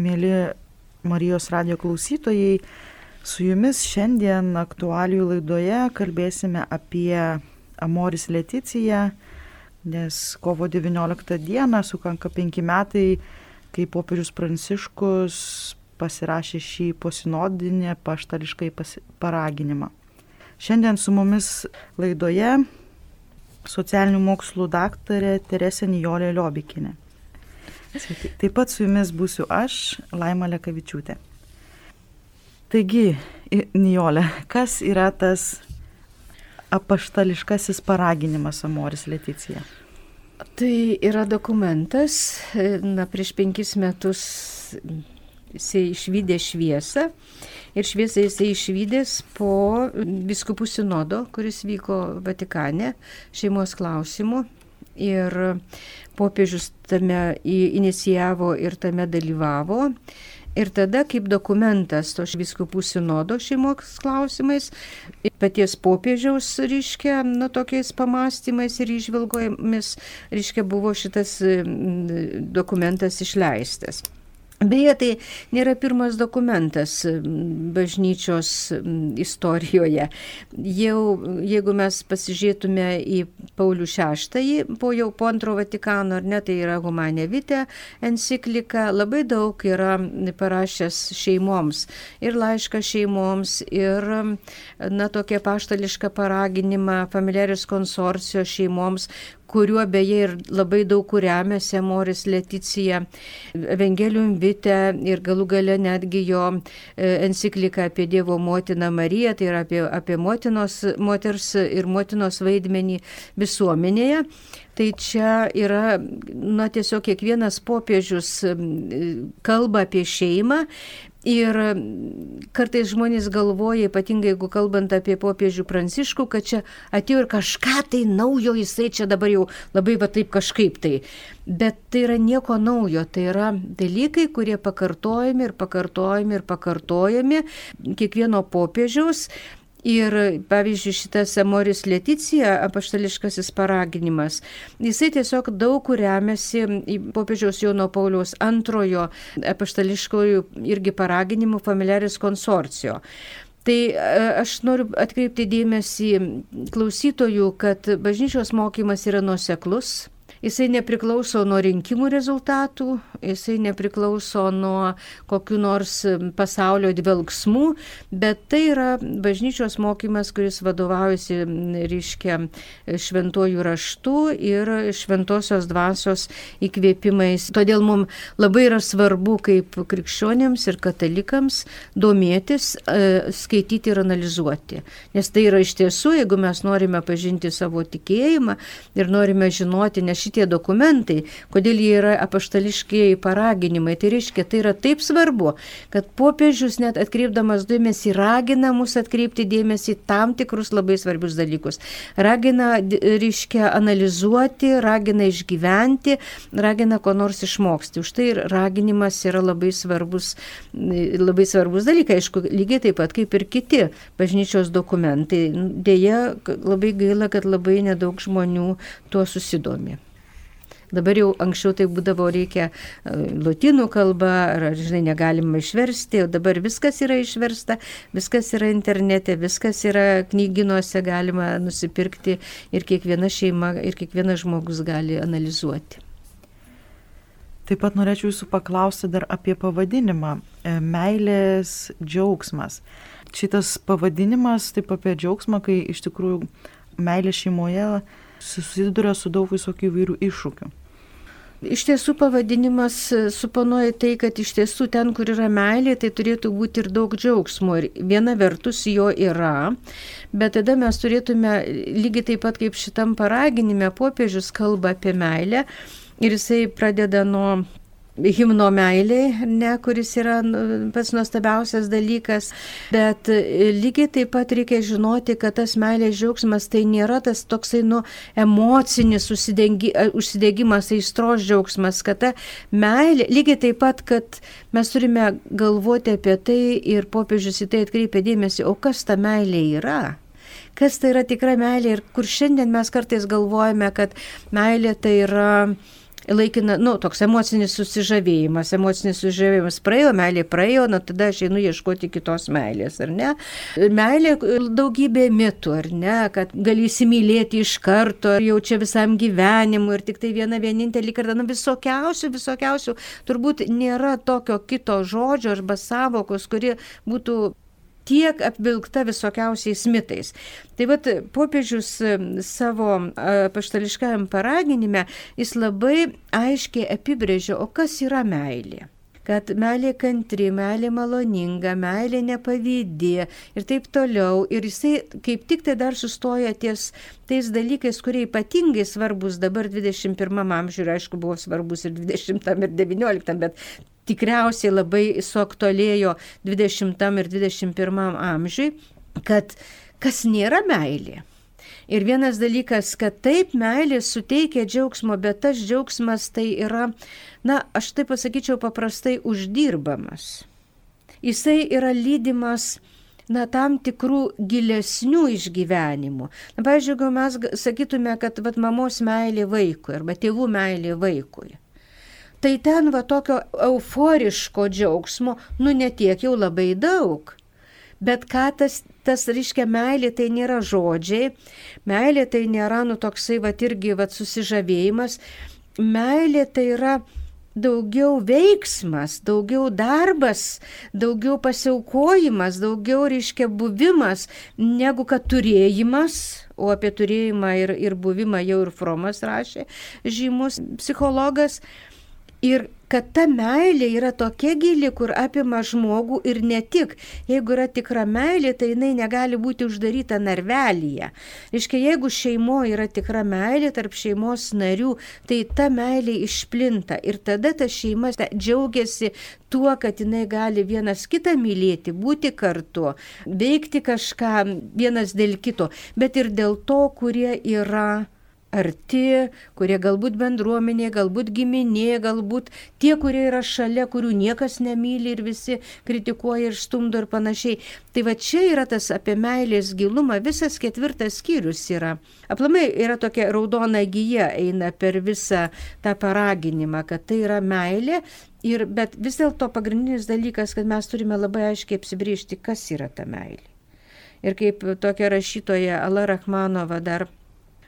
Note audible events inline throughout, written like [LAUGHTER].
Mėly Marijos radio klausytojai, su jumis šiandien aktualijų laidoje kalbėsime apie Amoris Leticiją, nes kovo 19 dieną sukanka penki metai, kai popiežius Pranciškus pasirašė šį posinodinį paštališkai paraginimą. Šiandien su mumis laidoje socialinių mokslų daktarė Teresė Nijolė Liobikinė. Sveiki. Taip pat su jumis būsiu aš, Laima Lekavičiūtė. Taigi, Nijolė, kas yra tas apaštališkasis paraginimas Amoris Leticija? Tai yra dokumentas, na, prieš penkis metus jisai išvykė šviesą ir šviesą jisai išvykęs po viskupų sinodo, kuris vyko Vatikane šeimos klausimų. Ir popiežius tame inicijavo ir tame dalyvavo. Ir tada, kaip dokumentas to viskupų sinodo šeimos klausimais, paties popiežiaus, reiškia, nu, tokiais pamastymais ir išvilgojimis, reiškia, buvo šitas dokumentas išleistas. Beje, tai nėra pirmas dokumentas bažnyčios istorijoje. Jau, jeigu mes pasižiūrėtume į Paulių VI, po jau po antro Vatikano, ar ne, tai yra Humanė Vite enciklika, labai daug yra parašęs šeimoms. Ir laišką šeimoms, ir, na, tokia paštališka paraginimą familiaris konsorcijos šeimoms, kuriuo beje ir labai daug kur remiasi Moris Leticija, Evangelium Vite ir galų gale netgi jo e, enciklika apie Dievo motiną Mariją, tai yra apie, apie motinos, moters ir motinos vaidmenį visuomenėje. Tai čia yra, na tiesiog kiekvienas popiežius kalba apie šeimą, Ir kartais žmonės galvoja, ypatingai jeigu kalbant apie popiežių pranciškų, kad čia atėjo ir kažką tai naujo, jisai čia dabar jau labai va taip kažkaip tai. Bet tai yra nieko naujo, tai yra dalykai, kurie pakartojami ir pakartojami ir pakartojami kiekvieno popiežiaus. Ir pavyzdžiui, šitas Amoris Leticija, apaštališkasis paraginimas, jisai tiesiog daug remiasi popiežiaus Jono Pauliaus antrojo apaštališkojų irgi paraginimų familiaris konsorcijo. Tai e, aš noriu atkreipti dėmesį klausytojų, kad bažnyčios mokymas yra nuoseklus, Jisai nepriklauso nuo rinkimų rezultatų, jisai nepriklauso nuo kokiu nors pasaulio dvelgsmų, bet tai yra bažnyčios mokymas, kuris vadovaujasi, reiškia, šventuoju raštu ir šventosios dvasios įkvėpimais. Todėl mums labai yra svarbu kaip krikščionėms ir katalikams domėtis, e, skaityti ir analizuoti. Nes tai yra iš tiesų, jeigu mes norime pažinti savo tikėjimą ir norime žinoti, nes šitą šitie dokumentai, kodėl jie yra apaštališkiai paraginimai. Tai reiškia, tai yra taip svarbu, kad popiežius net atkreipdamas dėmesį ragina mus atkreipti dėmesį tam tikrus labai svarbius dalykus. Ragina, reiškia, analizuoti, ragina išgyventi, ragina ko nors išmokti. Už tai raginimas yra labai svarbus, labai svarbus dalykai. Aišku, lygiai taip pat kaip ir kiti bažnyčios dokumentai. Deja, labai gaila, kad labai nedaug žmonių tuo susidomi. Dabar jau anksčiau tai būdavo reikia e, lotynų kalba, ar, žinai, negalima išversti, o dabar viskas yra išversta, viskas yra internete, viskas yra knyginuose, galima nusipirkti ir kiekviena šeima, ir kiekvienas žmogus gali analizuoti. Taip pat norėčiau jūsų paklausti dar apie pavadinimą e, - meilės džiaugsmas. Šitas pavadinimas taip apie džiaugsmą, kai iš tikrųjų meilė šeimoje susiduria su daug visokių įvairių iššūkių. Iš tiesų pavadinimas e, suponuoja tai, kad iš tiesų ten, kur yra meilė, tai turėtų būti ir daug džiaugsmo. Ir viena vertus jo yra, bet tada mes turėtume lygiai taip pat kaip šitam paraginime popiežius kalba apie meilę ir jisai pradeda nuo himno meiliai, ne, kuris yra nu, pats nuostabiausias dalykas, bet e, lygiai taip pat reikia žinoti, kad tas meilės džiaugsmas tai nėra tas toksai nu, emocinis e, užsidegimas, aistros džiaugsmas, kad ta meilė, lygiai taip pat, kad mes turime galvoti apie tai ir popiežius į tai atkreipia dėmesį, o kas ta meilė yra? Kas tai yra tikra meilė ir kur šiandien mes kartais galvojame, kad meilė tai yra laikina, nu, toks emocinis susižavėjimas, emocinis susižavėjimas. Praėjo, meilė praėjo, na tada aš einu ieškoti kitos meilės, ar ne? Meilė daugybė mitų, ar ne, kad gali įsimylėti iš karto, jau čia visam gyvenimui ir tik tai vieną vienintelį kartą, na visokiausių, visokiausių, turbūt nėra tokio kito žodžio arba savokos, kuri būtų tiek apvilkta visokiausiais mitais. Tai vad popiežius savo paštališkajam paraginime jis labai aiškiai apibrėžia, o kas yra meilė kad meilė kantri, meilė maloninga, meilė nepavydė ir taip toliau. Ir jisai kaip tik tai dar sustoja ties tais dalykais, kurie ypatingai svarbus dabar 21 amžiuje, aišku, buvo svarbus ir 20 ir 19, bet tikriausiai labai suaktualėjo 20 ir 21 amžiui, kad kas nėra meilė. Ir vienas dalykas, kad taip meilė suteikia džiaugsmo, bet tas džiaugsmas tai yra, na, aš taip pasakyčiau, paprastai uždirbamas. Jisai yra lydimas na, tam tikrų gilesnių išgyvenimų. Na, pavyzdžiui, jeigu mes sakytume, kad vat, mamos meilė vaikui arba tėvų meilė vaikui, tai ten va tokio euforiško džiaugsmo, nu netiek jau labai daug. Bet ką tas, tas reiškia meilė, tai nėra žodžiai, meilė tai nėra, nu toksai va irgi va susižavėjimas, meilė tai yra daugiau veiksmas, daugiau darbas, daugiau pasiaukojimas, daugiau reiškia buvimas, negu kad turėjimas, o apie turėjimą ir, ir buvimą jau ir Fromas rašė, žymus psichologas. Ir kad ta meilė yra tokia gili, kur apima žmogų ir ne tik. Jeigu yra tikra meilė, tai jinai negali būti uždaryta narvelyje. Iškai, jeigu šeimoje yra tikra meilė tarp šeimos narių, tai ta meilė išplinta ir tada ta šeima džiaugiasi tuo, kad jinai gali vienas kitą mylėti, būti kartu, veikti kažką vienas dėl kito, bet ir dėl to, kurie yra arti, kurie galbūt bendruomenė, galbūt giminė, galbūt tie, kurie yra šalia, kurių niekas nemyli ir visi kritikuoja ir stumdo ir panašiai. Tai va čia yra tas apie meilės gilumą, visas ketvirtas skyrius yra. Aplamai yra tokia raudona gyja eina per visą tą paraginimą, kad tai yra meilė. Ir, bet vis dėlto pagrindinis dalykas, kad mes turime labai aiškiai apsibriežti, kas yra ta meilė. Ir kaip tokia rašytoja Ala Rachmanova dar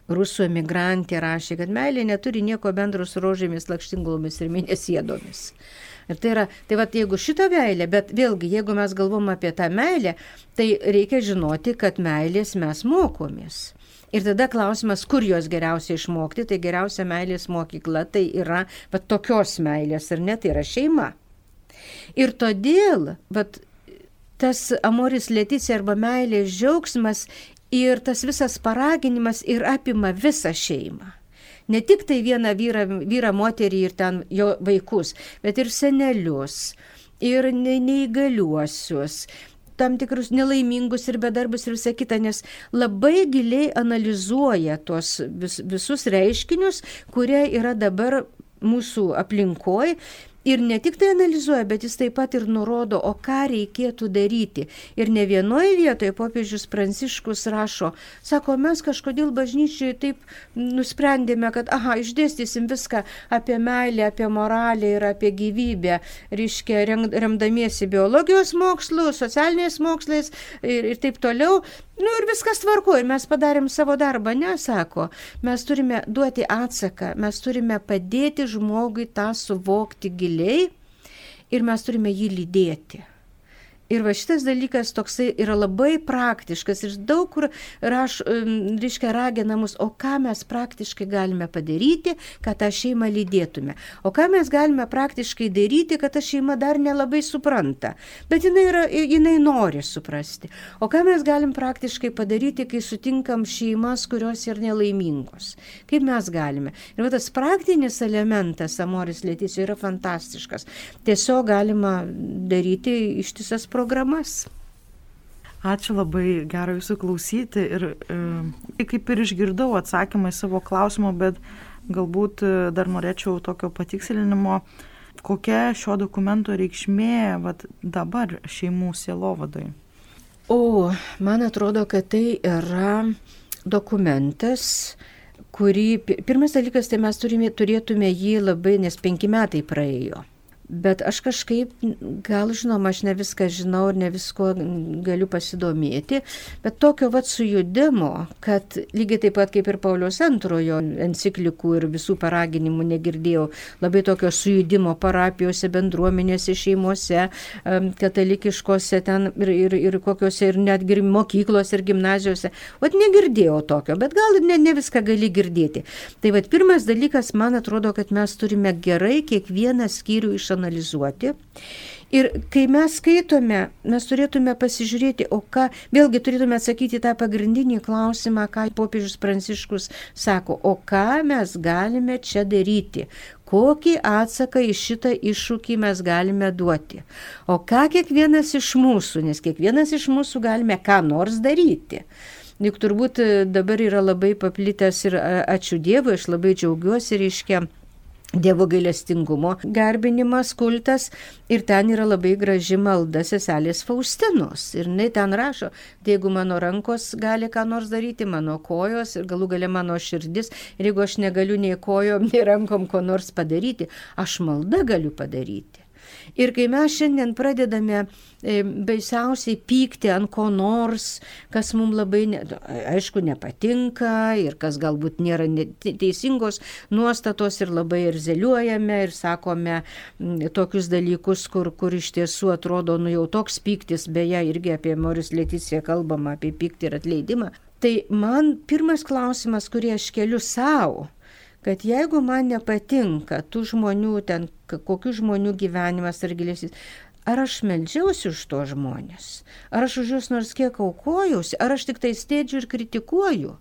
rusų emigrantė rašė, kad meilė neturi nieko bendro su rožėmis, lakštingulomis ir mėnesėdomis. Ir tai yra, tai va, jeigu šitą meilę, bet vėlgi, jeigu mes galvom apie tą meilę, tai reikia žinoti, kad meilės mes mokomės. Ir tada klausimas, kur jos geriausia išmokti, tai geriausia meilės mokykla tai yra, bet tokios meilės, ar ne, tai yra šeima. Ir todėl, bet tas amoris lėtis arba meilės džiaugsmas Ir tas visas paraginimas ir apima visą šeimą. Ne tik tai vieną vyrą, vyrą moterį ir ten jo vaikus, bet ir senelius, ir neįgaliuosius, tam tikrus nelaimingus ir bedarbius ir visą kitą, nes labai giliai analizuoja tuos vis, visus reiškinius, kurie yra dabar mūsų aplinkoje Ir ne tik tai analizuoja, bet jis taip pat ir nurodo, o ką reikėtų daryti. Ir ne vienoje vietoje popiežius Pranciškus rašo, sako, mes kažkodėl bažnyčiai taip nusprendėme, kad, aha, išdėstysim viską apie meilę, apie moralę ir apie gyvybę, reiškia, remdamiesi biologijos mokslu, socialiniais mokslais ir, ir taip toliau. Nu ir viskas tvarko, ir mes padarėm savo darbą, nesako. Mes turime duoti atsaką, mes turime padėti žmogui tą suvokti giliai ir mes turime jį lydėti. Ir va šitas dalykas toksai yra labai praktiškas ir daug kur raš, reiškia, ragina mus, o ką mes praktiškai galime padaryti, kad tą šeimą lydėtume. O ką mes galime praktiškai daryti, kad ta šeima dar nelabai supranta, bet jinai, yra, jinai nori suprasti. O ką mes galim praktiškai padaryti, kai sutinkam šeimas, kurios yra nelaimingos. Kaip mes galime. Ir va tas praktinis elementas, amoris lėtis, yra fantastiškas. Tiesiog galima daryti ištisas programas. Ačiū labai, gera jūsų klausyti ir e, kaip ir išgirdau atsakymą į savo klausimą, bet galbūt e, dar norėčiau tokio patikslinimo, kokia šio dokumento reikšmė vat, dabar šeimų sielovadai. O, man atrodo, kad tai yra dokumentas, kurį, pirmas dalykas, tai mes turime, turėtume jį labai, nes penki metai praėjo. Bet aš kažkaip, gal žinoma, aš ne viską žinau ir ne visko galiu pasidomėti, bet tokio vat sujudimo, kad lygiai taip pat kaip ir Paulius antrojo enciklikų ir visų paraginimų negirdėjau, labai tokio sujudimo parapijose, bendruomenėse, šeimose, katalikiškose ten ir, ir, ir kokiuose ir netgi mokyklose ir gimnazijose. Vat negirdėjau tokio, bet gal ne, ne viską gali girdėti. Tai vat pirmas dalykas, man atrodo, kad mes turime gerai kiekvieną skyrių išanalizuoti išanalizuoti. Ir kai mes skaitome, mes turėtume pasižiūrėti, o ką, vėlgi turėtume atsakyti tą pagrindinį klausimą, ką popiežius Pranciškus sako, o ką mes galime čia daryti, kokį atsaką į šitą iššūkį mes galime duoti. O ką kiekvienas iš mūsų, nes kiekvienas iš mūsų galime ką nors daryti. Juk turbūt dabar yra labai paplitęs ir ačiū Dievui, aš labai džiaugiuosi, reiškia, Dievo gailestingumo garbinimas, kultas ir ten yra labai graži malda seselės Faustinos. Ir jinai ten rašo, tai jeigu mano rankos gali ką nors daryti, mano kojos ir galų gale mano širdis, ir jeigu aš negaliu nei kojom, nei rankom ko nors padaryti, aš maldą galiu padaryti. Ir kai mes šiandien pradedame e, baisiausiai pykti ant ko nors, kas mums labai, ne, aišku, nepatinka ir kas galbūt nėra teisingos nuostatos ir labai ir zeliuojame ir sakome tokius dalykus, kur, kur iš tiesų atrodo, nu jau toks pyktis, beje, irgi apie Moris Leticiją kalbama, apie pyktį ir atleidimą. Tai man pirmas klausimas, kurį aš keliu savo, kad jeigu man nepatinka tų žmonių, ten kokių žmonių gyvenimas ar gilesnis, ar aš meldžiausi už to žmonės, ar aš už juos nors kiek aukojausi, ar aš tik tai stėdžiu ir kritikuoju.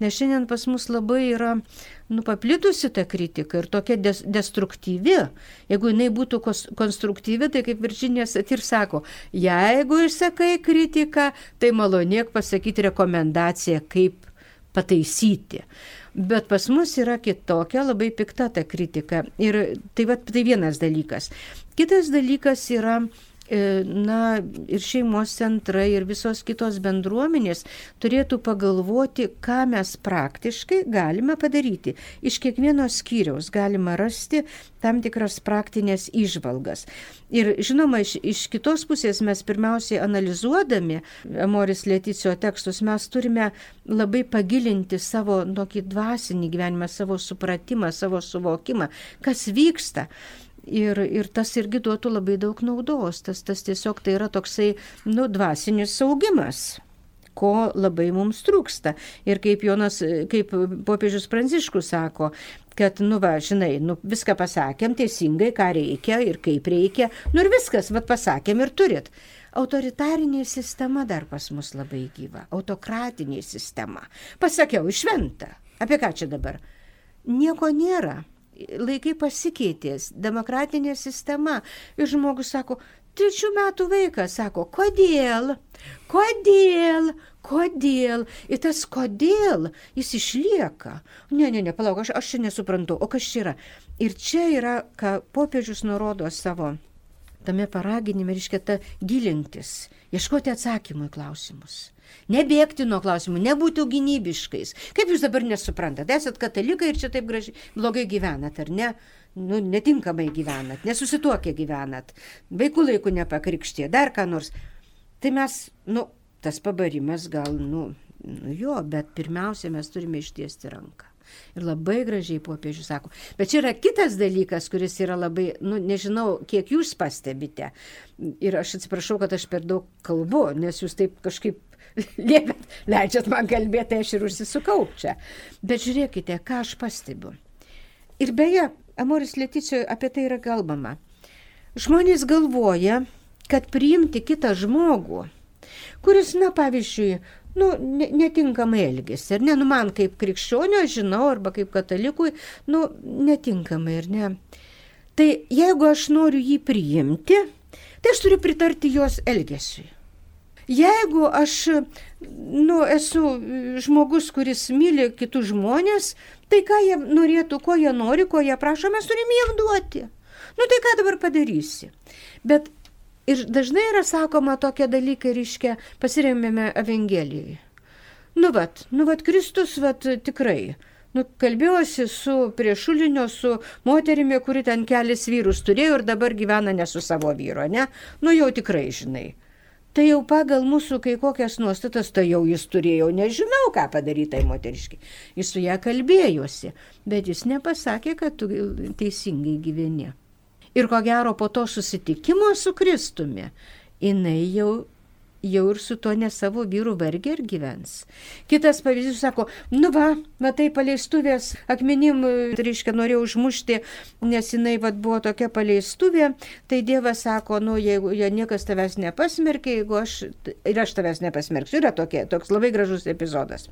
Nes šiandien pas mus labai yra nu, paplitusi ta kritika ir tokia des, destruktyvi. Jeigu jinai būtų konstruktyvi, tai kaip Virginijos ir sako, jeigu išsakai kritiką, tai malonėk pasakyti rekomendaciją, kaip pataisyti. Bet pas mus yra kitokia, labai pikta ta kritika. Ir tai, va, tai vienas dalykas. Kitas dalykas yra na, ir šeimos centrai, ir visos kitos bendruomenės turėtų pagalvoti, ką mes praktiškai galime padaryti. Iš kiekvieno skyriaus galima rasti tam tikras praktinės išvalgas. Ir žinoma, iš, iš kitos pusės mes pirmiausiai analizuodami Amoris Leticio tekstus, mes turime labai pagilinti savo tokį dvasinį gyvenimą, savo supratimą, savo suvokimą, kas vyksta. Ir, ir tas irgi duotų labai daug naudos. Tas, tas tiesiog tai yra toksai, nu, dvasinis saugimas ko labai mums trūksta. Ir kaip Jonas, kaip popiežius Pranciškus sako, kad, nu va, žinai, nu, viską pasakėm teisingai, ką reikia ir kaip reikia, nu ir viskas, vad pasakėm ir turit. Autoritarinė sistema dar pas mus labai gyva, autokratinė sistema. Pasakiau, šventa. Apie ką čia dabar? Nieko nėra laikai pasikeitė, demokratinė sistema. Ir žmogus sako, trečių metų vaikas sako, kodėl, kodėl, kodėl. Ir tas kodėl jis išlieka. Ne, ne, ne, palauk, aš, aš čia nesuprantu, o kas čia yra. Ir čia yra, ką popiežius nurodo savo tame paraginime, reiškia, ta gilintis, ieškoti atsakymų į klausimus. Nebėgti nuo klausimų, nebūti gynybiškais. Kaip jūs dabar nesuprantate, esat katalikai ir čia taip gražiai, blogai gyvenat, ar ne? Nu, netinkamai gyvenat, nesusituokę gyvenat, vaikų laikų nepakrikštė, dar ką nors. Tai mes, nu, tas pabarimas gal, nu, nu jo, bet pirmiausia, mes turime ištiesti ranką. Ir labai gražiai popiežius sako. Bet čia yra kitas dalykas, kuris yra labai, nu, nežinau, kiek jūs pastebite. Ir aš atsiprašau, kad aš per daug kalbu, nes jūs taip kažkaip [LAUGHS] liepėt, leidžiat man kalbėti, aš ir užsisukau čia. Bet žiūrėkite, ką aš pastebiu. Ir beje, Amoris Leticijoje apie tai yra kalbama. Žmonės galvoja, kad priimti kitą žmogų, kuris, na, pavyzdžiui, nu, netinkamai elgesi. Ir ne, nu, man kaip krikščionio, žinau, arba kaip katalikui, nu, netinkamai ir ne. Tai jeigu aš noriu jį priimti, tai aš turiu pritarti jos elgesiui. Jeigu aš nu, esu žmogus, kuris myli kitus žmonės, tai ką jie norėtų, ko jie nori, ko jie prašo, mes turime jiem duoti. Nu tai ką dabar padarysi? Bet Ir dažnai yra sakoma tokie dalykai, reiškia, pasiremėme Evangelijai. Nu vat, nu vat Kristus, vat tikrai, Nu, kalbėjausi su priešulinio, su moterimi, kuri ten kelis vyrus turėjo ir dabar gyvena ne su savo vyro, ne? Nu jau tikrai žinai. Tai jau pagal mūsų kai kokias nuostatas, tai jau jis turėjo, nežinau, ką padaryti tai moteriškai. Jis su ją kalbėjosi, bet jis nepasakė, kad tu teisingai gyveni. Ir ko gero po to susitikimo su Kristumi, jinai jau jau ir su tuo ne savo vyru vargiai ir gyvens. Kitas pavyzdys sako, nu va, matai paleistuvės akmenim, tai reiškia, norėjau užmušti, nes jinai vad buvo tokia paleistuvė, tai Dievas sako, nu jeigu ja, niekas tavęs nepasmerkia, jeigu aš ir aš tavęs nepasmerksiu, yra tokie, toks labai gražus epizodas.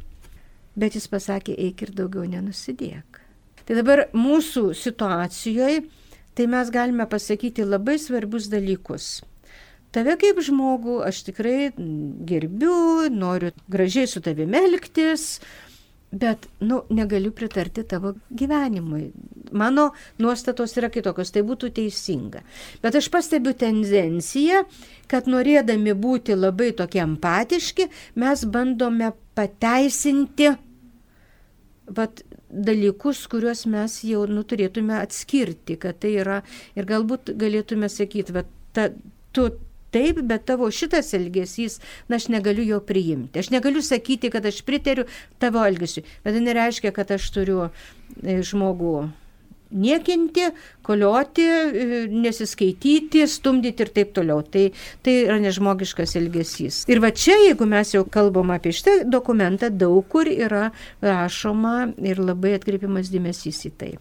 Bet jis pasakė, eik ir daugiau nenusidėk. Tai dabar mūsų situacijoje, tai mes galime pasakyti labai svarbius dalykus tave kaip žmogų aš tikrai gerbiu, noriu gražiai su tavimi elgtis, bet, nu, negaliu pritarti tavo gyvenimui. Mano nuostatos yra kitokios, tai būtų teisinga. Bet aš pastebiu tendenciją, kad norėdami būti labai tokie empatiški, mes bandome pateisinti vat, dalykus, kuriuos mes jau nu, turėtume atskirti, kad tai yra ir galbūt galėtume sakyti, vat, ta, tu taip, bet tavo šitas elgesys, na, aš negaliu jo priimti. Aš negaliu sakyti, kad aš pritariu tavo elgesiu, bet tai nereiškia, kad aš turiu e, žmogų niekinti, kolioti, e, nesiskaityti, stumdyti ir taip toliau. Tai, tai yra nežmogiškas elgesys. Ir va čia, jeigu mes jau kalbam apie šitą dokumentą, daug kur yra rašoma ir labai atkreipiamas dėmesys į tai.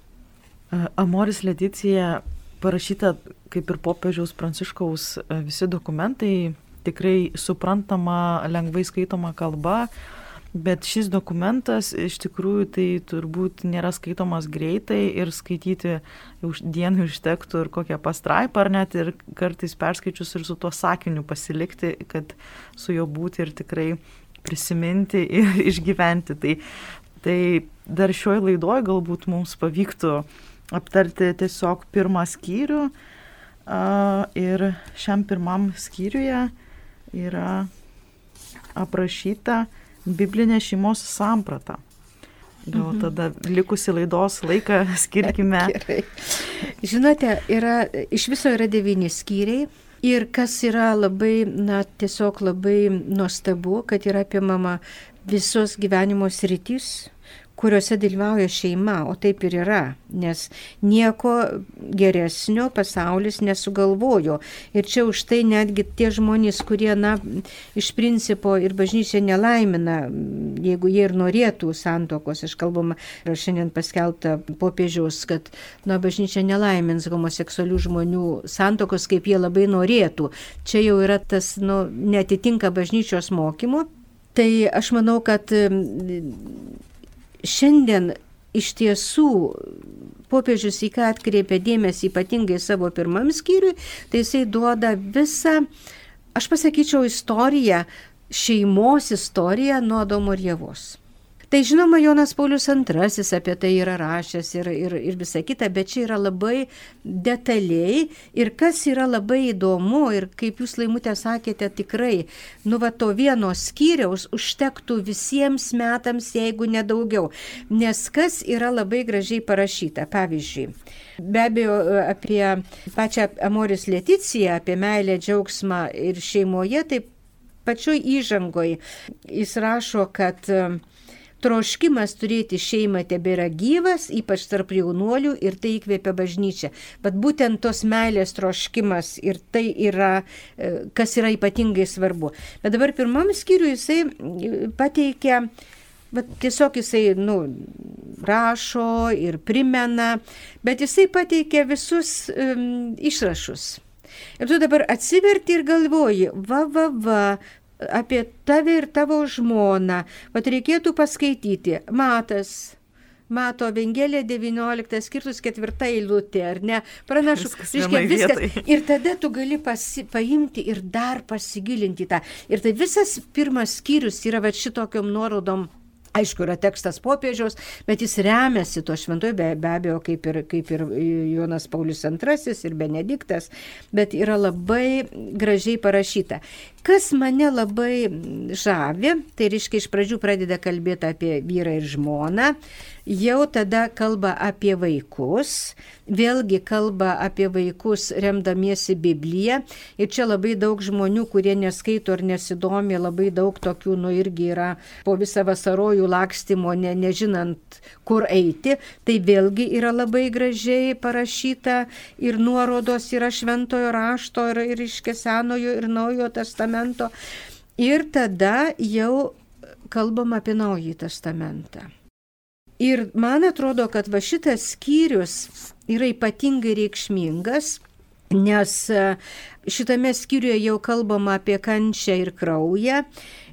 Amoris Leticija parašyta kaip ir popiežiaus pranciškaus e, visi dokumentai, tikrai suprantama, lengvai skaitoma kalba, bet šis dokumentas iš tikrųjų tai turbūt nėra skaitomas greitai ir skaityti už dienų užtektų ir kokią pastraipą, ar net ir kartais perskaičius ir su tuo sakiniu pasilikti, kad su juo būti ir tikrai prisiminti ir [LAUGHS] išgyventi. Tai, tai dar šioj laidoj galbūt mums pavyktų aptarti tiesiog pirmą skyrių, Ir šiam pirmam skyriuje yra aprašyta biblinė šeimos samprata. Gal mhm. tada likusi laidos laiką [LAUGHS] skirkime. Gerai. Žinote, yra, iš viso yra devyni skyriai. Ir kas yra labai, na, tiesiog labai nuostabu, kad yra apimama visos gyvenimo sritys, kuriuose dalyvauja šeima, o taip ir yra, nes nieko geresnio pasaulis nesugalvojo. Ir čia už tai netgi tie žmonės, kurie, na, iš principo ir bažnyčia nelaimina, jeigu jie ir norėtų santokos, aš kalbama, yra šiandien paskelbta popiežiaus, kad, na, bažnyčia nelaimins homoseksualių žmonių santokos, kaip jie labai norėtų. Čia jau yra tas, nu, netitinka bažnyčios mokymo. Tai aš manau, kad šiandien iš tiesų popiežius į ką atkreipia dėmesį ypatingai savo pirmam skyriui, tai jisai duoda visą, aš pasakyčiau, istoriją, šeimos istoriją nuo Domo ir Jėvos. Tai žinoma, Jonas Paulius II apie tai yra rašęs ir, ir, ir visa kita, bet čia yra labai detaliai ir kas yra labai įdomu ir kaip jūs laimutė sakėte tikrai, nu va to vieno skyriaus užtektų visiems metams, jeigu nedaugiau. Nes kas yra labai gražiai parašyta, pavyzdžiui. Be abejo, apie pačią Amoris Leticiją, apie meilę, džiaugsmą ir šeimoje, tai pačioj įžangoj jis rašo, kad troškimas turėti šeimą tebėra gyvas, ypač tarp jaunuolių ir tai įkvėpia bažnyčią. Bet būtent tos meilės troškimas ir tai yra, e, kas yra ypatingai svarbu. Bet dabar pirmam skyriui jisai e, pateikia Bet tiesiog jisai, nu, rašo ir primena, bet jisai pateikia visus um, išrašus. Ir tu dabar atsiverti ir galvoji, va, va, va, apie tave ir tavo žmoną. Vat reikėtų paskaityti. Matas. Mato Evangelija 19, skirtus ketvirtą eilutę, ar ne? Pranašu, reiškia viskas. Ir tada tu gali pasi, paimti ir dar pasigilinti tą. Ir tai visas pirmas skyrius yra va šitokiom nuorodom Aišku, yra tekstas popiežiaus, bet jis remiasi to šventoju, be, be abejo, kaip ir, kaip ir Jonas Paulius II ir Benediktas, bet yra labai gražiai parašyta. Kas mane labai žavi, tai reiškia iš pradžių pradeda kalbėti apie vyrą ir žmoną, jau tada kalba apie vaikus, vėlgi kalba apie vaikus remdamiesi Bibliją. Ir čia labai daug žmonių, kurie neskaito ar nesidomi, labai daug tokių, nu irgi yra po visą vasarojų lakstymo, ne, nežinant, kur eiti. Tai vėlgi yra labai gražiai parašyta ir nuorodos yra šventojo rašto ir, ir iš Senojo ir Naujojo testamento. Ir tada jau kalbam apie Naująjį testamentą. Ir man atrodo, kad va šitas skyrius yra ypatingai reikšmingas, nes e, šitame skyriuje jau kalbama apie kančią ir kraują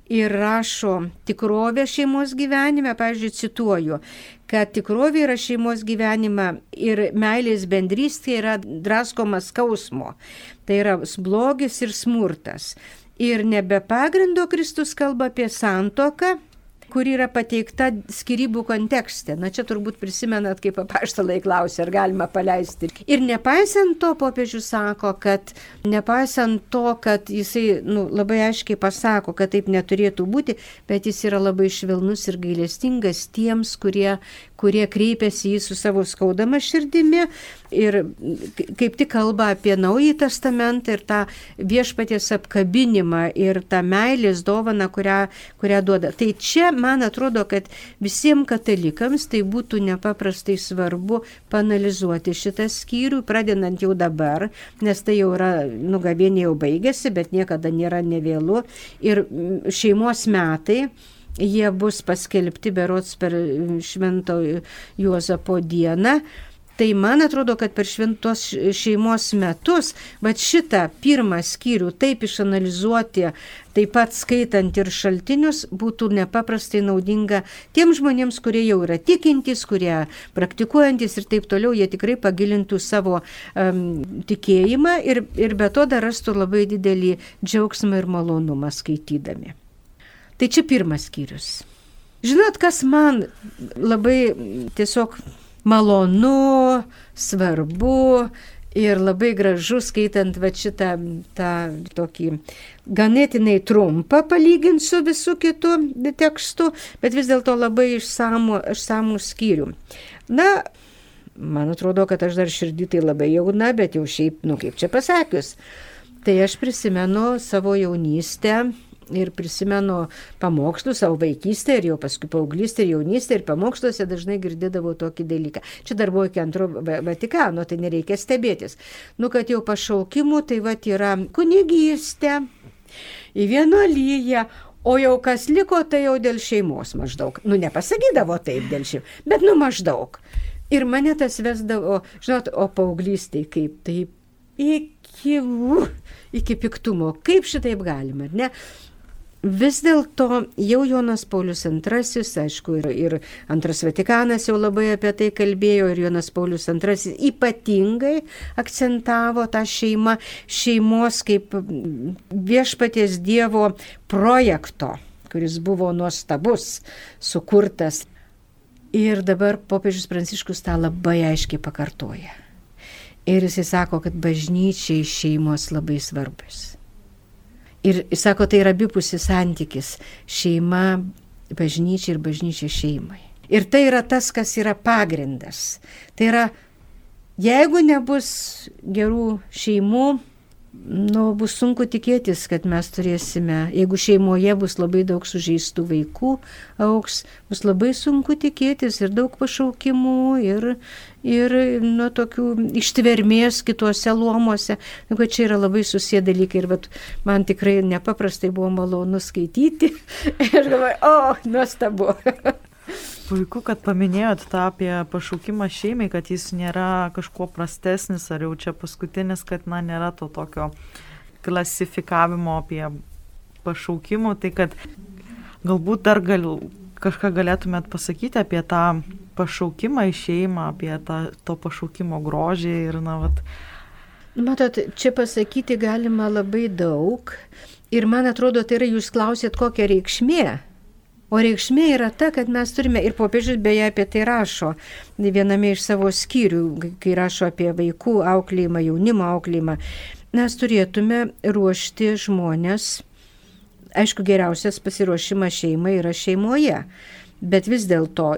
ir rašo tikrovę šeimos gyvenime, pavyzdžiui, cituoju, kad tikrovė yra šeimos gyvenime ir meilės bendrystė yra draskomas skausmo. Tai yra blogis ir smurtas. Ir nebe pagrindo Kristus kalba apie santoką, kuri yra pateikta skirybų kontekste. Na čia turbūt prisimenat, kaip apaštalai klausė, ar galima paleisti. Ir nepaisant to, popiežius sako, kad nepaisant to, kad jisai nu, labai aiškiai pasako, kad taip neturėtų būti, bet jis yra labai švelnus ir gailestingas tiems, kurie, kurie kreipiasi jį su savo skaudama širdimi ir kaip tik kalba apie Naująjį Testamentą ir tą viešpaties apkabinimą ir tą meilės dovaną, kurią, kurią duoda. Tai čia man atrodo, kad visiems katalikams tai būtų nepaprastai svarbu panalizuoti šitą skyrių, pradedant jau dabar, nes tai jau yra, nugavienė jau baigėsi, bet niekada nėra nevėlu. Ir šeimos metai jie bus paskelbti berots per Švento Juozapo dieną. Tai man atrodo, kad per šventos šeimos metus, va šitą pirmą skyrių taip išanalizuoti, taip pat skaitant ir šaltinius, būtų nepaprastai naudinga tiems žmonėms, kurie jau yra tikintys, kurie praktikuojantis ir taip toliau, jie tikrai pagilintų savo um, tikėjimą ir, ir be to dar rastų labai didelį džiaugsmą ir malonumą skaitydami. Tai čia pirmas skyrius. Žinot, kas man labai tiesiog malonu, svarbu ir labai gražu skaitant va šitą tą tokį ganėtinai trumpą palyginti su visų kitų tekstu, bet vis dėlto labai išsamų, išsamų skyrių. Na, man atrodo, kad aš dar širdį tai labai jauna, bet jau šiaip, nu kaip čia pasakius, tai aš prisimenu savo jaunystę ir prisimenu pamokslus savo vaikystę ir jau paskui paauglystę ir jaunystę ir pamoksluose dažnai girdėdavau tokį dalyką. Čia dar buvo iki antro Vatikano, tai nereikia stebėtis. Nu, kad jau pašaukimų, tai va yra kunigystė į vienuolyje, O jau kas liko, tai jau dėl šeimos maždaug. Nu, nepasakydavo taip dėl šeimos, bet nu maždaug. Ir mane tas vesdavo, žinot, o paauglystai kaip taip iki, iki piktumo. Kaip šitaip galima, ar ne? Vis dėlto jau Jonas Paulius II, aišku, ir, ir antras Vatikanas jau labai apie tai kalbėjo ir Jonas Paulius II ypatingai akcentavo tą šeimą, šeimos kaip viešpaties Dievo projekto, kuris buvo nuostabus, sukurtas. Ir dabar popiežius Pranciškus tą labai aiškiai pakartoja. Ir jisai sako, kad bažnyčiai šeimos labai svarbus. Ir sako, tai yra abipusis santykis - šeima, bažnyčia ir bažnyčia šeimai. Ir tai yra tas, kas yra pagrindas. Tai yra, jeigu nebus gerų šeimų, nu, bus sunku tikėtis, kad mes turėsime, jeigu šeimoje bus labai daug sužeistų vaikų, auks, bus labai sunku tikėtis ir daug pašaukimų, ir, ir nu, tokių ištvermės kituose luomuose. Nu, čia yra labai susiję dalykai ir vat, man tikrai nepaprastai buvo malonu skaityti [LAUGHS] ir galvoju, o, nuostabu. [LAUGHS] Puiku, kad paminėjot tą apie pašaukimą šeimai, kad jis nėra kažkuo prastesnis, ar jau čia paskutinis, kad na, nėra to tokio klasifikavimo apie pašaukimų, tai kad galbūt dar gal, kažką galėtumėt pasakyti apie tą pašaukimą į šeimą, apie tą, to pašaukimo grožį ir, na, vat. Matot, čia pasakyti galima labai daug ir man atrodo, tai yra jūs klausėt, kokia reikšmė O reikšmė yra ta, kad mes turime, ir popiežius beje apie tai rašo, viename iš savo skyrių, kai rašo apie vaikų auklėjimą, jaunimo auklėjimą, mes turėtume ruošti žmonės, aišku, geriausias pasiruošimas šeimai yra šeimoje, Bet vis dėlto,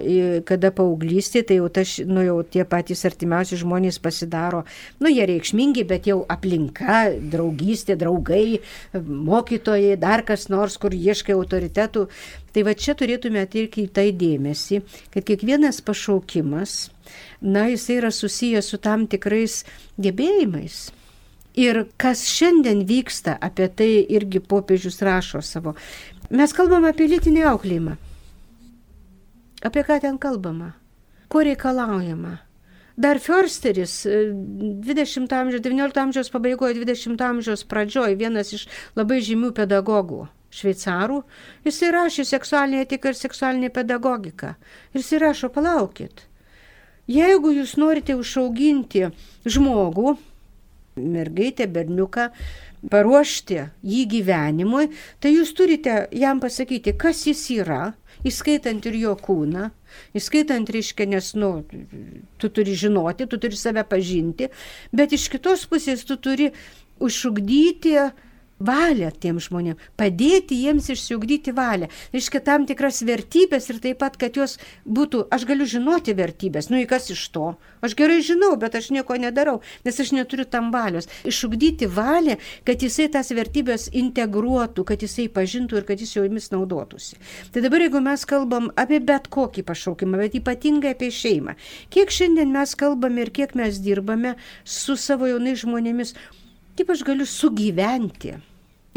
kada paauglystė, tai jau, taš, nu, jau tie patys artimiausi žmonės pasidaro, nu, jie reikšmingi, bet jau aplinka, draugystė, draugai, mokytojai, dar kas nors, kur ieškai autoritetų. Tai va čia turėtume atirti į tai dėmesį, kad kiekvienas pašaukimas, na, jis yra susijęs su tam tikrais gebėjimais. Ir kas šiandien vyksta, apie tai irgi popiežius rašo savo. Mes kalbam apie lytinį auklėjimą. Apie ką ten kalbama? Ko reikalaujama? Dar Försteris 20 amžiaus, 19 amžiaus pabaigoje, 20 amžiaus pradžioje vienas iš labai žymių pedagogų šveicarų, jis įrašė seksualinę etiką ir seksualinę pedagogiką. Ir jis įrašo, palaukit, jeigu jūs norite užauginti žmogų, mergaitę, berniuką, paruošti jį gyvenimui, tai jūs turite jam pasakyti, kas jis yra, įskaitant ir jo kūną, įskaitant, reiškia, nes, nu, tu turi žinoti, tu turi save pažinti, bet iš kitos pusės tu turi užšugdyti valią tiem žmonėm, padėti jiems išsiugdyti valią. Reiškia tam tikras vertybės ir taip pat, kad jos būtų, aš galiu žinoti vertybės, nu į kas iš to. Aš gerai žinau, bet aš nieko nedarau, nes aš neturiu tam valios. Išugdyti valią, kad jisai tas vertybės integruotų, kad jisai pažintų ir kad jis jomis naudotųsi. Tai dabar jeigu mes kalbam apie bet kokį pašaukimą, bet ypatingai apie šeimą, kiek šiandien mes kalbame ir kiek mes dirbame su savo jaunais žmonėmis, kaip aš galiu sugyventi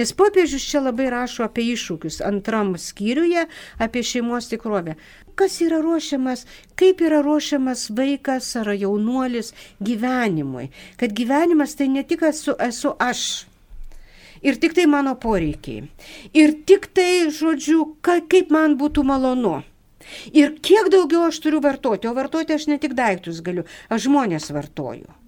Nes popiežius čia labai rašo apie iššūkius antram skyriuje, apie šeimos tikrovę. Kas yra ruošiamas, kaip yra ruošiamas vaikas ar jaunuolis gyvenimui. Kad gyvenimas tai ne tik esu, esu aš. Ir tik tai mano poreikiai. Ir tik tai, žodžiu, ka, kaip man būtų malonu. Ir kiek daugiau aš turiu vartoti, o vartoti aš ne tik daiktus galiu, aš žmonės vartoju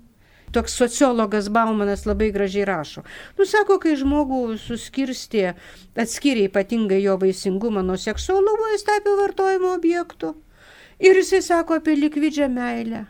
toks sociologas Baumanas labai gražiai rašo. Nu, sako, kai žmogų suskirstė, atskiria ypatingai jo vaisingumą nuo seksualumo, jis tapė vartojimo objektu. Ir jisai sako apie likvidžią meilę.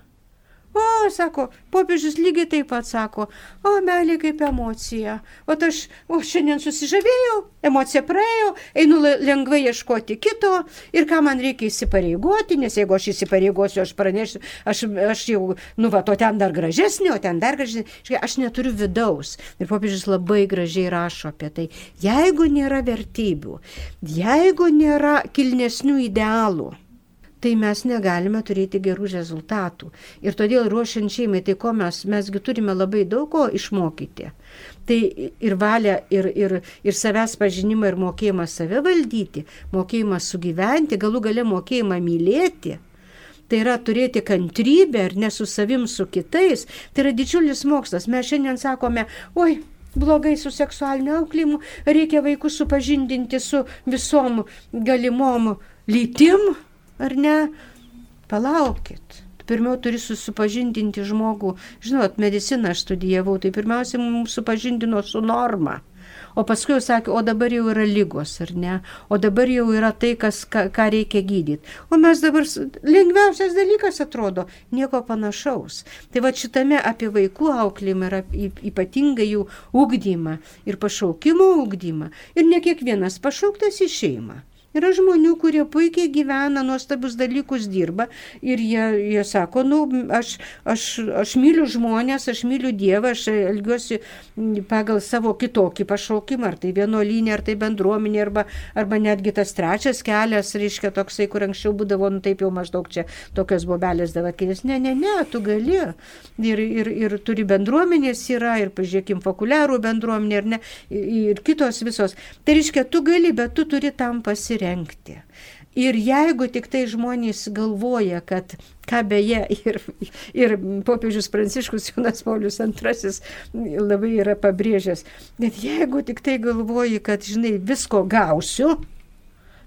O, sako, popiežius lygiai taip pat sako, o, meilė kaip emocija. O aš, o, šiandien susižavėjau, emocija praėjo, einu lengvai ieškoti kito ir ką man reikia įsipareigoti, nes jeigu aš įsipareigosiu, aš pranešiu, aš, aš jau, nu, va, to ten dar gražesnė, o ten dar gražesnė. Aš neturiu vidaus. Ir popiežius labai gražiai rašo apie tai. Jeigu nėra vertybių, jeigu nėra kilnesnių idealų, tai mes negalime turėti gerų rezultatų. Ir todėl ruošiant šeimai, tai ko mes, mesgi turime labai daug ko išmokyti. Tai ir valia, ir, ir, ir savęs pažinimą, ir mokėjimą save valdyti, mokėjimą sugyventi, galų gale mokėjimą mylėti. Tai yra turėti kantrybę ir ne su savim, su kitais. Tai yra didžiulis mokslas. Mes šiandien sakome, oi, blogai su seksualiniu auklėjimu, reikia vaikus supažindinti su visom galimom lytim ar ne? Palaukit. Pirmiau turi susipažindinti žmogų. Žinot, mediciną aš studijavau, tai pirmiausia mums supažindino su norma. O paskui jau sakė, o dabar jau yra lygos, ar ne? O dabar jau yra tai, kas, ką, ką reikia gydyti. O mes dabar lengviausias dalykas atrodo, nieko panašaus. Tai va šitame apie vaikų auklėjimą ir ypatingai jų ugdymą ir pašaukimo ugdymą. Ir ne kiekvienas pašauktas į šeimą. Yra žmonių, kurie puikiai gyvena, nuostabius dalykus dirba ir jie, jie sako, nu, aš, aš, aš myliu žmonės, aš myliu Dievą, aš elgiuosi pagal savo kitokį pašaukimą, ar tai vienuolynė, ar tai bendruomenė, arba, arba netgi tas trečias kelias, reiškia toksai, kur anksčiau būdavo, nu taip jau maždaug čia tokios bobelės davatkėlės. Ne, ne, ne, tu gali. Ir, ir, ir turi bendruomenės yra, ir pažiūrėkim, fakuliarų bendruomenė, ir, ne, ir kitos visos. Tai reiškia, tu gali, bet tu turi tam pasirinkti pasirengti. Ir jeigu tik tai žmonės galvoja, kad, ką beje, ir, ir popiežius Pranciškus Jonas Paulius II labai yra pabrėžęs, bet jeigu tik tai galvoji, kad, žinai, visko gausiu,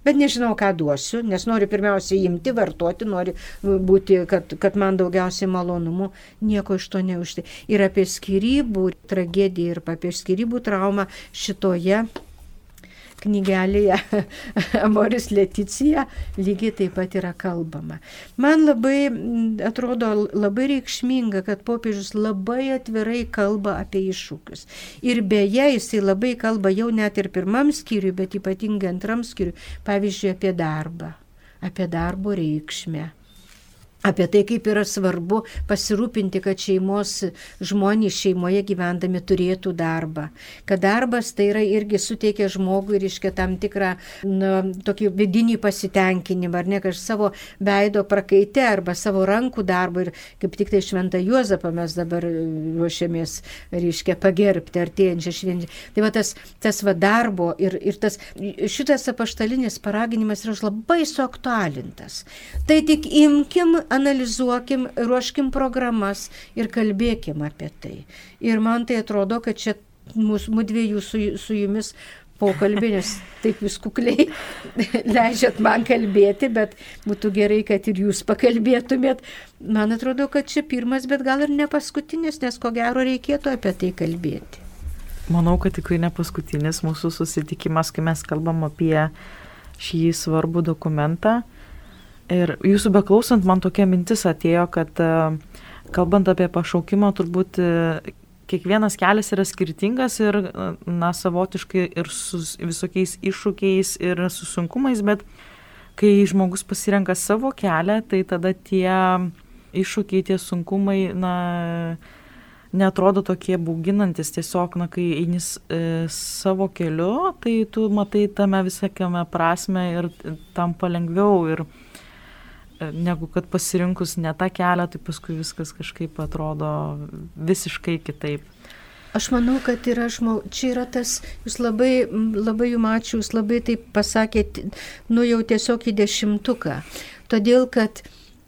bet nežinau, ką duosiu, nes noriu pirmiausia imti, vartoti, noriu būti, kad, kad man daugiausiai malonumų, nieko iš to neužtai. Ir apie skirybų tragediją ir apie skirybų traumą šitoje knygelėje [LAUGHS] Amoris Leticija lygiai taip pat yra kalbama. Man labai atrodo labai reikšminga, kad popiežius labai atvirai kalba apie iššūkius. Ir beje, jisai labai kalba jau net ir pirmam skyriui, bet ypatingai antram skyriui, pavyzdžiui, apie darbą apie darbo reikšmę apie tai, kaip yra svarbu pasirūpinti, kad šeimos žmonės šeimoje gyvendami turėtų darbą. Kad darbas tai yra irgi suteikia žmogui, reiškia, tam tikrą nu, tokį vidinį pasitenkinimą, ar ne, kad savo veido prakaite arba savo rankų darbą ir kaip tik tai šventą Juozapą mes dabar ruošiamės, reiškia, pagerbti artėjančią šventę. Tai va tas, tas va darbo ir, ir tas, šitas apaštalinis paraginimas yra labai suaktualintas. Tai tik imkim analizuokim, ruoškim programas ir kalbėkim apie tai. Ir man tai atrodo, kad čia mūsų mūdviejų su, su jumis pokalbį, nes taip jūs kukliai [LAUGHS] leidžiat man kalbėti, bet būtų gerai, kad ir jūs pakalbėtumėt. Man atrodo, kad čia pirmas, bet gal ir ne paskutinis, nes ko gero reikėtų apie tai kalbėti. Manau, kad tikrai ne paskutinis mūsų susitikimas, kai mes kalbam apie šį svarbų dokumentą. Ir jūsų beklausant, man tokia mintis atėjo, kad e, kalbant apie pašaukimą, turbūt e, kiekvienas kelias yra skirtingas ir, e, na, savotiškai ir su visokiais iššūkiais ir su sunkumais, bet kai žmogus pasirenka savo kelią, tai tada tie iššūkiai, tie sunkumai, na, netrodo tokie bauginantis, tiesiog, na, kai eini e, savo keliu, tai tu matai tame visakiame prasme ir tampa lengviau. Ir, negu kad pasirinkus ne tą kelią, tai paskui viskas kažkaip atrodo visiškai kitaip. Aš manau, kad yra žmog... čia yra tas, jūs labai, labai jums ačiū, jūs labai taip pasakėte, nu jau tiesiog į dešimtuką. Todėl, kad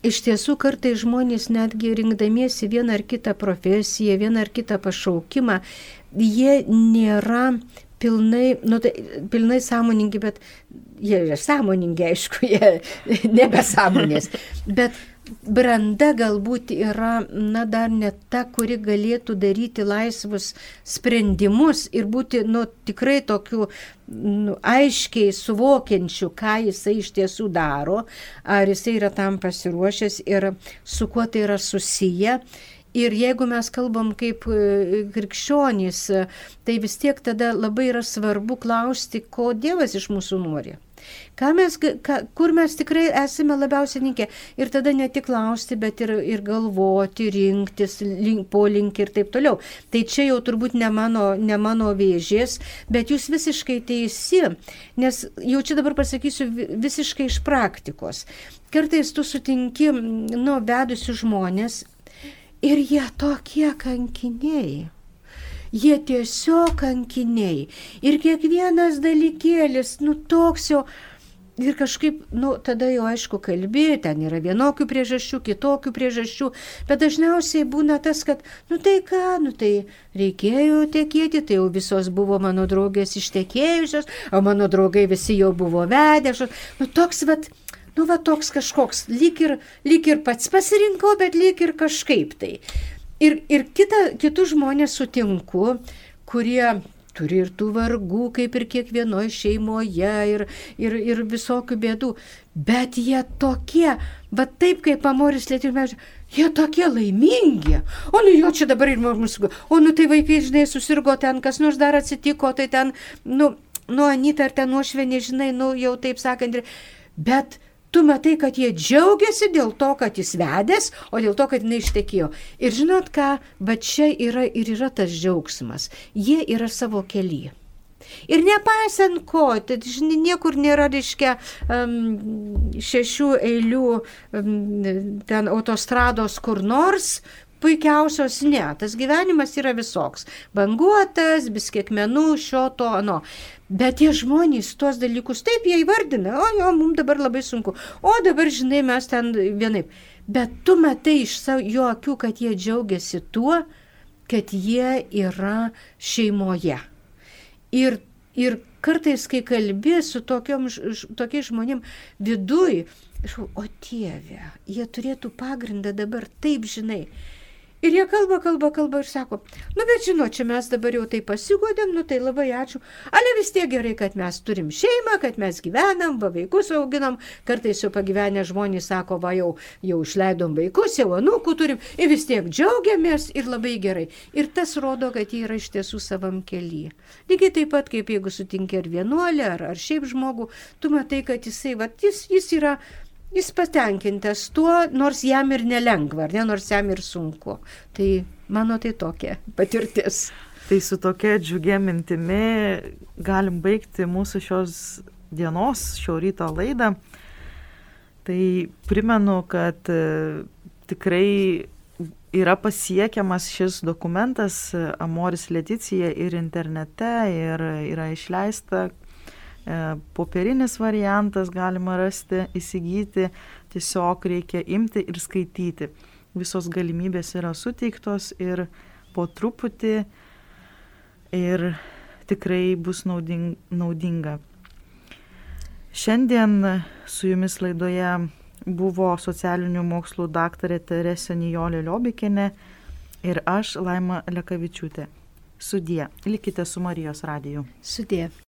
iš tiesų kartai žmonės netgi rinkdamiesi vieną ar kitą profesiją, vieną ar kitą pašaukimą, jie nėra pilnai, nu, tai, pilnai sąmoningi, bet jie yra sąmoningi, aišku, jie [LAUGHS] nebesąmonės. Bet branda galbūt yra, na, dar ne ta, kuri galėtų daryti laisvus sprendimus ir būti, nu, tikrai tokiu, nu, aiškiai suvokiančiu, ką jisai iš tiesų daro, ar jisai yra tam pasiruošęs ir su kuo tai yra susiję. Ir jeigu mes kalbam kaip e, krikščionys, tai vis tiek tada labai yra svarbu klausti, ko Dievas iš mūsų nori. Ką mes, ką, kur mes tikrai esame labiausiai linkę. Ir tada ne tik klausti, bet ir, ir galvoti, rinktis, link, polinkį ir taip toliau. Tai čia jau turbūt ne mano, ne mano vėžės, bet jūs visiškai teisi, nes jau čia dabar pasakysiu visiškai iš praktikos. Kartais tu sutinki, nu, vedusių žmonės Ir jie tokie kankiniai. Jie tiesiog kankiniai. Ir kiekvienas dalykėlis, nu toks jau. Ir kažkaip, nu, tada jau aišku kalbė, ten yra vienokių priežasčių, kitokių priežasčių, bet dažniausiai būna tas, kad, nu tai ką, nu tai reikėjo tekėti, tai jau visos buvo mano draugės ištekėjusios, o mano draugai visi jau buvo vedę, nu toks, vad, nu va toks kažkoks, lyg ir, lyg ir pats pasirinkau, bet lyg ir kažkaip tai. Ir, ir kita, kitus žmonės sutinku, kurie turi ir tų vargų, kaip ir kiekvienoje šeimoje, ir, ir, ir visokių bėdų, bet jie tokie, va taip kaip amoris lietuvių Jie tokie laimingi. O nu jo čia dabar ir mūsų. O nu tai vaikai, žinai, susirgo ten, kas nors dar atsitiko, tai ten, nu, nu Anita ar ten nuošvenė, žinai, nu jau taip sakant. Bet tu matai, kad jie džiaugiasi dėl to, kad jis vedęs, o dėl to, kad jinai ištekėjo. Ir žinot ką, va čia yra ir yra tas džiaugsmas. Jie yra savo kelyje. Ir nepaisant ko, tai niekur nėra, reiškia, šešių eilių ten autostrados kur nors, puikiausios ne. Tas gyvenimas yra visoks. Banguotas, biskiekmenų, šio to, ano. Bet tie žmonės tuos dalykus taip jie įvardina, o jo, mums dabar labai sunku, o dabar, žinai, mes ten vienaip. Bet tu matai iš savo, jo akių, kad jie džiaugiasi tuo, kad jie yra šeimoje. Ir, ir kartais, kai kalbė su tokiom, tokiais žmonėm viduj, o Dieve, jie turėtų pagrindą dabar taip, žinai, Ir jie kalba, kalba, kalba ir sako, nu bet žinot, čia mes dabar jau tai pasigodėm, nu tai labai ačiū. Ale vis tiek gerai, kad mes turim šeimą, kad mes gyvenam, va vaikus auginam, kartais jau pagyvenę žmonės sako, va jau, jau išleidom vaikus, jau anūkų turim ir vis tiek džiaugiamės ir labai gerai. Ir tas rodo, kad jie yra iš tiesų savam kelyje. Lygiai taip pat, kaip jeigu sutinki ar vienuolį, ar, ar šiaip žmogų, tu matai, kad jisai, va, jis, jis yra jis patenkintas tuo, nors jam ir nelengva, ar ne, nors jam ir sunku. Tai mano tai tokia patirtis. Tai su tokia džiugia mintimi galim baigti mūsų šios dienos, šio ryto laidą. Tai primenu, kad e, tikrai yra pasiekiamas šis dokumentas Amoris Leticija ir internete ir yra išleista e, popierinis variantas galima rasti, įsigyti, tiesiog reikia imti ir skaityti. Visos galimybės yra suteiktos ir po truputį ir tikrai bus naudinga. Šiandien su jumis laidoje buvo socialinių mokslų daktarė Teresė Nijolė Liobikinė ir aš Laima Lekavičiūtė. Sudie, likite su Marijos radiju. Sudie.